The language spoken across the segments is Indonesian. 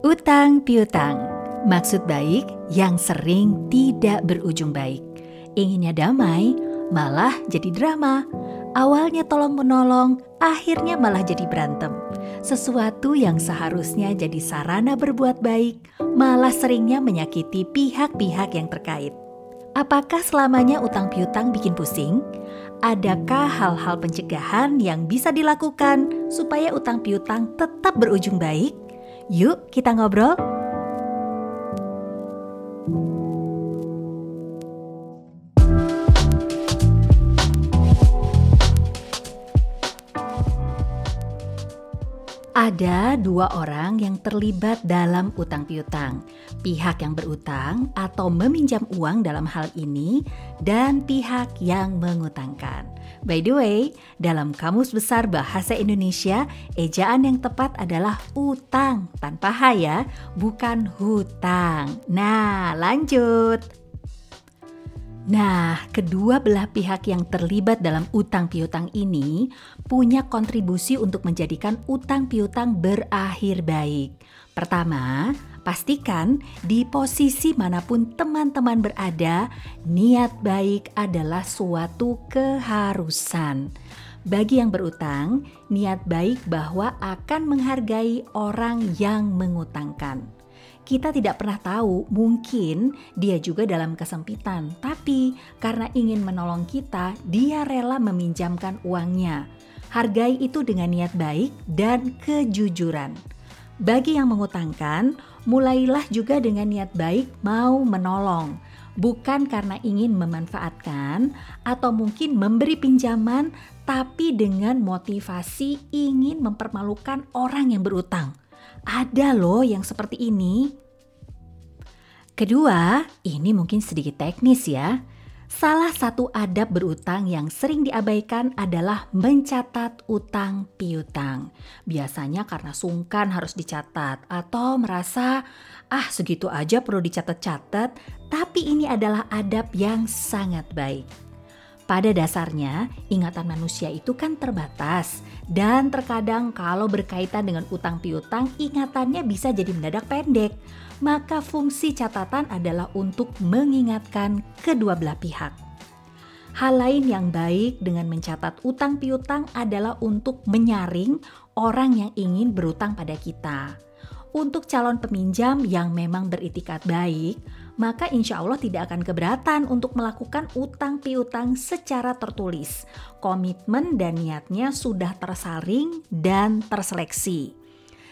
Utang piutang, maksud baik yang sering tidak berujung baik. Inginnya damai, malah jadi drama. Awalnya tolong menolong, akhirnya malah jadi berantem. Sesuatu yang seharusnya jadi sarana berbuat baik, malah seringnya menyakiti pihak-pihak yang terkait. Apakah selamanya utang piutang bikin pusing? Adakah hal-hal pencegahan yang bisa dilakukan supaya utang piutang tetap berujung baik? Yuk kita ngobrol. Ada dua orang yang terlibat dalam utang piutang. Pihak yang berutang atau meminjam uang dalam hal ini dan pihak yang mengutangkan. By the way, dalam Kamus Besar Bahasa Indonesia, ejaan yang tepat adalah utang tanpa h bukan hutang. Nah, lanjut. Nah, kedua belah pihak yang terlibat dalam utang piutang ini punya kontribusi untuk menjadikan utang piutang berakhir baik. Pertama, pastikan di posisi mana pun teman-teman berada, niat baik adalah suatu keharusan. Bagi yang berutang, niat baik bahwa akan menghargai orang yang mengutangkan kita tidak pernah tahu, mungkin dia juga dalam kesempitan, tapi karena ingin menolong kita, dia rela meminjamkan uangnya. Hargai itu dengan niat baik dan kejujuran. Bagi yang mengutangkan, mulailah juga dengan niat baik mau menolong, bukan karena ingin memanfaatkan atau mungkin memberi pinjaman, tapi dengan motivasi ingin mempermalukan orang yang berutang. Ada loh yang seperti ini. Kedua, ini mungkin sedikit teknis ya. Salah satu adab berutang yang sering diabaikan adalah mencatat utang piutang. Biasanya karena sungkan harus dicatat atau merasa ah segitu aja perlu dicatat-catat, tapi ini adalah adab yang sangat baik. Pada dasarnya, ingatan manusia itu kan terbatas, dan terkadang kalau berkaitan dengan utang piutang, ingatannya bisa jadi mendadak pendek. Maka, fungsi catatan adalah untuk mengingatkan kedua belah pihak. Hal lain yang baik dengan mencatat utang piutang adalah untuk menyaring orang yang ingin berutang pada kita. Untuk calon peminjam yang memang beritikat baik, maka insya Allah tidak akan keberatan untuk melakukan utang piutang secara tertulis. Komitmen dan niatnya sudah tersaring dan terseleksi.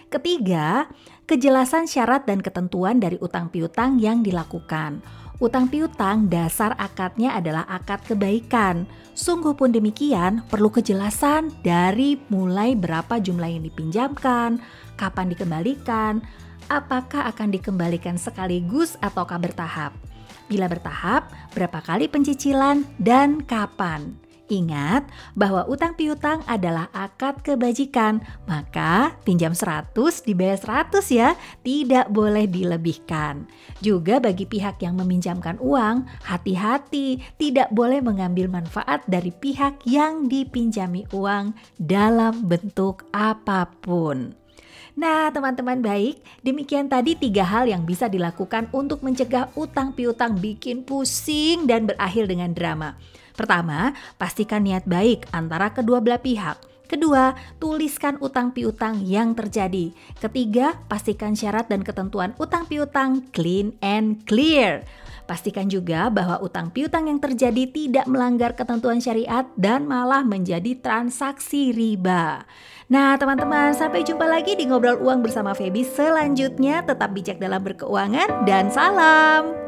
Ketiga, kejelasan syarat dan ketentuan dari utang piutang yang dilakukan. Utang piutang dasar akadnya adalah akad kebaikan. Sungguh pun demikian, perlu kejelasan dari mulai berapa jumlah yang dipinjamkan, kapan dikembalikan, apakah akan dikembalikan sekaligus ataukah bertahap. Bila bertahap, berapa kali pencicilan dan kapan. Ingat bahwa utang piutang adalah akad kebajikan, maka pinjam 100 dibayar 100 ya, tidak boleh dilebihkan. Juga bagi pihak yang meminjamkan uang, hati-hati tidak boleh mengambil manfaat dari pihak yang dipinjami uang dalam bentuk apa pun. Nah, teman-teman baik, demikian tadi tiga hal yang bisa dilakukan untuk mencegah utang piutang bikin pusing dan berakhir dengan drama. Pertama, pastikan niat baik antara kedua belah pihak. Kedua, tuliskan utang piutang yang terjadi. Ketiga, pastikan syarat dan ketentuan utang piutang clean and clear. Pastikan juga bahwa utang piutang yang terjadi tidak melanggar ketentuan syariat dan malah menjadi transaksi riba. Nah, teman-teman, sampai jumpa lagi di ngobrol uang bersama Feby selanjutnya. Tetap bijak dalam berkeuangan dan salam.